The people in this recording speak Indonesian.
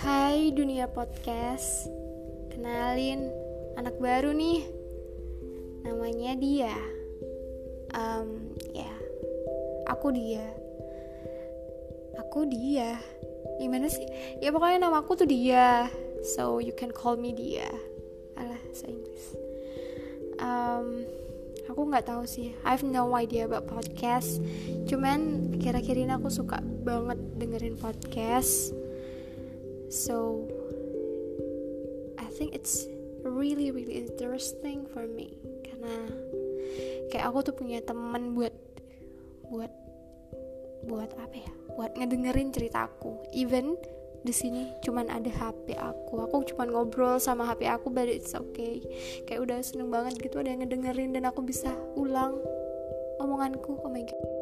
Hai dunia podcast Kenalin anak baru nih. Namanya dia. Um, Ya Aku dia. Aku dia. Gimana sih? Ya pokoknya nama aku tuh dia. So you can call me dia. Alah, so Inggris. Um, aku nggak tahu sih. I have no idea about podcast. Cuman ini aku suka banget dengerin podcast so I think it's really really interesting for me. Karena kayak aku tuh punya teman buat buat buat apa ya? Buat ngedengerin ceritaku even di sini cuman ada HP aku. Aku cuman ngobrol sama HP aku but it's okay. Kayak udah seneng banget gitu ada yang ngedengerin dan aku bisa ulang omonganku. Oh my god